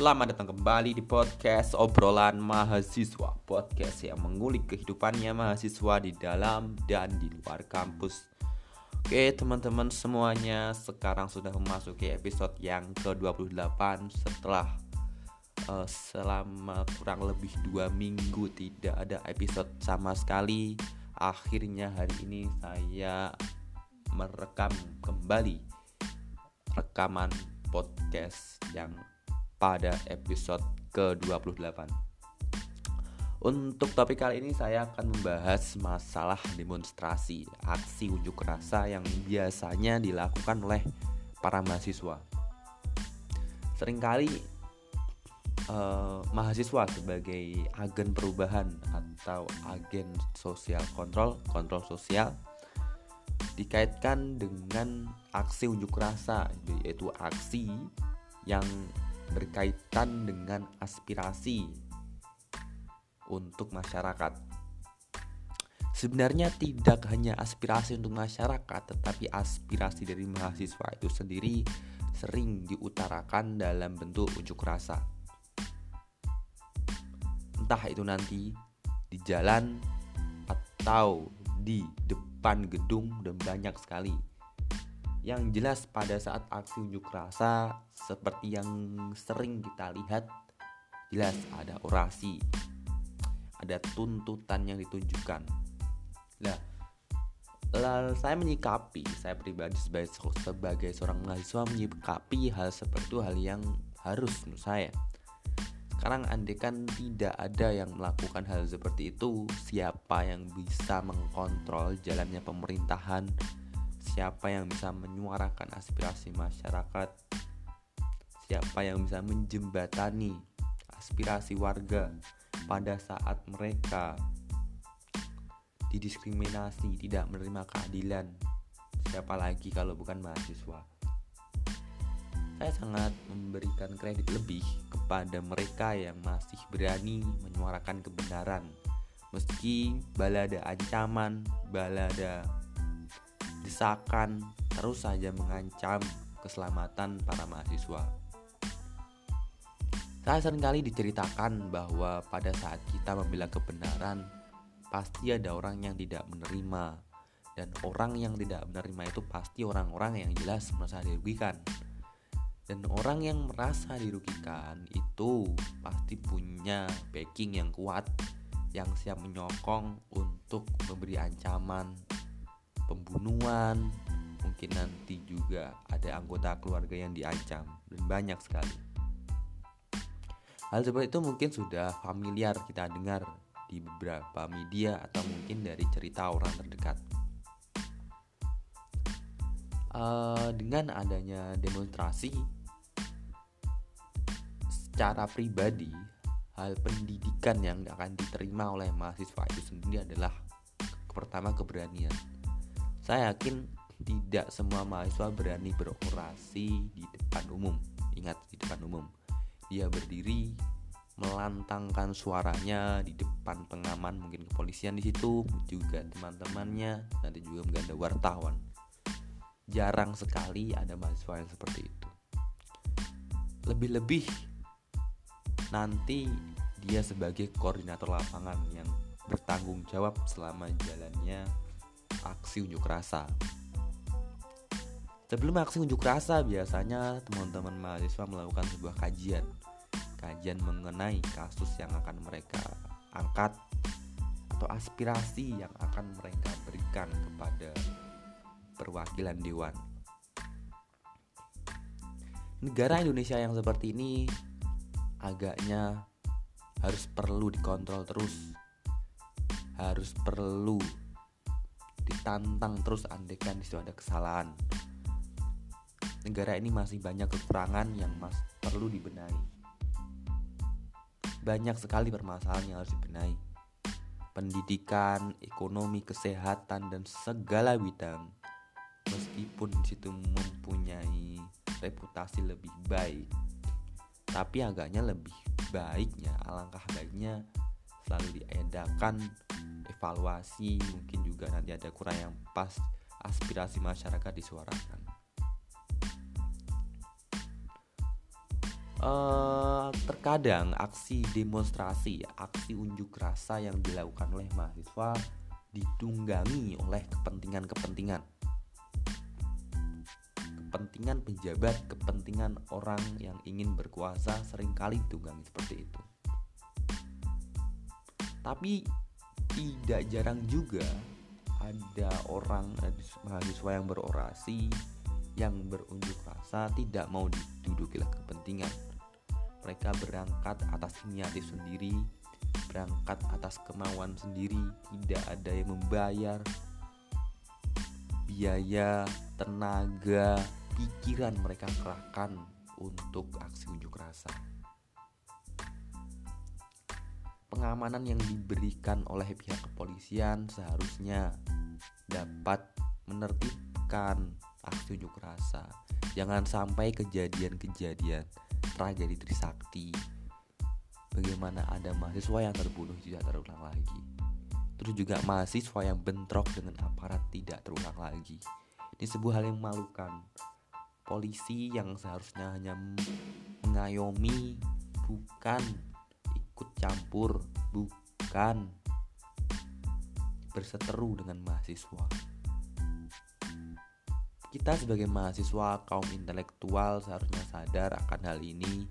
Selamat datang kembali di podcast obrolan mahasiswa. Podcast yang mengulik kehidupannya mahasiswa di dalam dan di luar kampus. Oke teman-teman semuanya Sekarang sudah memasuki episode yang ke-28 Setelah uh, selama kurang lebih dua minggu tidak ada episode sama sekali. Akhirnya hari ini saya merekam kembali rekaman podcast yang pada episode ke-28. Untuk topik kali ini saya akan membahas masalah demonstrasi Aksi unjuk rasa yang biasanya dilakukan oleh para mahasiswa. Seringkali uh, mahasiswa sebagai agen perubahan atau agen sosial kontrol, kontrol sosial dikaitkan dengan aksi unjuk rasa yaitu aksi yang berkaitan dengan aspirasi untuk masyarakat. Sebenarnya tidak hanya aspirasi untuk masyarakat, tetapi aspirasi dari mahasiswa itu sendiri sering diutarakan dalam bentuk unjuk rasa. Entah itu nanti di jalan atau di depan gedung dan banyak sekali yang jelas pada saat aksi unjuk rasa seperti yang sering kita lihat jelas ada orasi ada tuntutan yang ditunjukkan. Nah lalu saya menyikapi saya pribadi sebagai sebagai seorang mahasiswa menyikapi hal seperti itu hal yang harus menurut saya. Sekarang andekan tidak ada yang melakukan hal seperti itu siapa yang bisa mengkontrol jalannya pemerintahan siapa yang bisa menyuarakan aspirasi masyarakat, siapa yang bisa menjembatani aspirasi warga pada saat mereka didiskriminasi, tidak menerima keadilan. Siapa lagi kalau bukan mahasiswa? Saya sangat memberikan kredit lebih kepada mereka yang masih berani menyuarakan kebenaran meski balada ancaman, balada desakan terus saja mengancam keselamatan para mahasiswa. Saya sering kali diceritakan bahwa pada saat kita membela kebenaran, pasti ada orang yang tidak menerima dan orang yang tidak menerima itu pasti orang-orang yang jelas merasa dirugikan. Dan orang yang merasa dirugikan itu pasti punya backing yang kuat yang siap menyokong untuk memberi ancaman pembunuhan, mungkin nanti juga ada anggota keluarga yang diancam dan banyak sekali. Hal seperti itu mungkin sudah familiar kita dengar di beberapa media atau mungkin dari cerita orang terdekat. Uh, dengan adanya demonstrasi secara pribadi hal pendidikan yang akan diterima oleh mahasiswa itu sendiri adalah pertama keberanian saya yakin tidak semua mahasiswa berani berorasi di depan umum. Ingat di depan umum. Dia berdiri melantangkan suaranya di depan pengaman mungkin kepolisian di situ juga teman-temannya nanti juga mungkin ada wartawan jarang sekali ada mahasiswa yang seperti itu lebih-lebih nanti dia sebagai koordinator lapangan yang bertanggung jawab selama jalannya aksi unjuk rasa. Sebelum aksi unjuk rasa, biasanya teman-teman mahasiswa melakukan sebuah kajian. Kajian mengenai kasus yang akan mereka angkat atau aspirasi yang akan mereka berikan kepada perwakilan dewan. Negara Indonesia yang seperti ini agaknya harus perlu dikontrol terus. Harus perlu ditantang terus andekan di situ ada kesalahan. Negara ini masih banyak kekurangan yang mas perlu dibenahi. Banyak sekali permasalahan yang harus dibenahi. Pendidikan, ekonomi, kesehatan dan segala bidang meskipun di situ mempunyai reputasi lebih baik tapi agaknya lebih baiknya alangkah baiknya selalu diedakan evaluasi mungkin juga nanti ada kurang yang pas aspirasi masyarakat disuarakan uh, terkadang aksi demonstrasi, aksi unjuk rasa yang dilakukan oleh mahasiswa ditunggangi oleh kepentingan-kepentingan. Kepentingan pejabat, kepentingan orang yang ingin berkuasa sering kali ditunggangi seperti itu. Tapi tidak jarang juga ada orang mahasiswa yang berorasi yang berunjuk rasa tidak mau diduduki kepentingan. Mereka berangkat atas inisiatif sendiri berangkat atas kemauan sendiri tidak ada yang membayar biaya tenaga pikiran mereka kerahkan untuk aksi unjuk rasa pengamanan yang diberikan oleh pihak kepolisian seharusnya dapat menertibkan aksi unjuk rasa. Jangan sampai kejadian-kejadian tragedi Trisakti. Bagaimana ada mahasiswa yang terbunuh tidak terulang lagi. Terus juga mahasiswa yang bentrok dengan aparat tidak terulang lagi. Ini sebuah hal yang memalukan. Polisi yang seharusnya hanya mengayomi bukan ikut campur bukan berseteru dengan mahasiswa kita sebagai mahasiswa kaum intelektual seharusnya sadar akan hal ini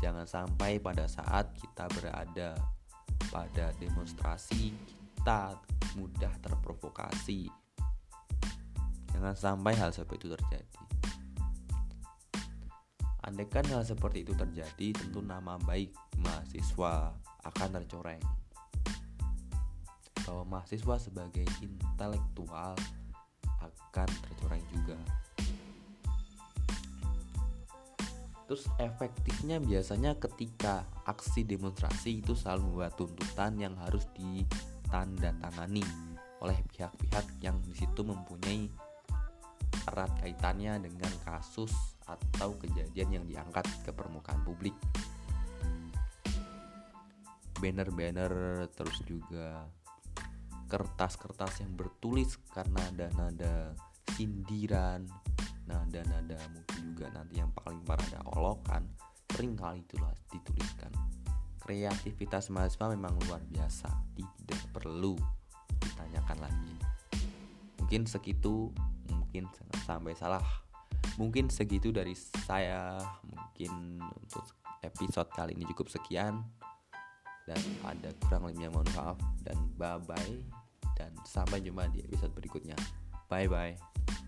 Jangan sampai pada saat kita berada pada demonstrasi kita mudah terprovokasi. Jangan sampai hal seperti itu terjadi. Andaikan hal seperti itu terjadi, tentu nama baik mahasiswa akan tercoreng. Bahwa mahasiswa sebagai intelektual akan tercoreng juga. Terus efektifnya biasanya ketika aksi demonstrasi itu selalu membuat tuntutan yang harus ditandatangani oleh pihak-pihak yang di situ mempunyai erat kaitannya dengan kasus atau kejadian yang diangkat ke permukaan publik. Banner-banner terus juga kertas-kertas yang bertulis karena ada nada sindiran, nada-nada mungkin juga nanti yang paling parah ada olokan sering kali itulah dituliskan. Kreativitas mahasiswa memang luar biasa tidak perlu ditanyakan lagi. Mungkin segitu mungkin sampai salah mungkin segitu dari saya. Mungkin untuk episode kali ini cukup sekian. Dan ada kurang lebihnya mohon maaf. Dan bye bye dan sampai jumpa di episode berikutnya. Bye bye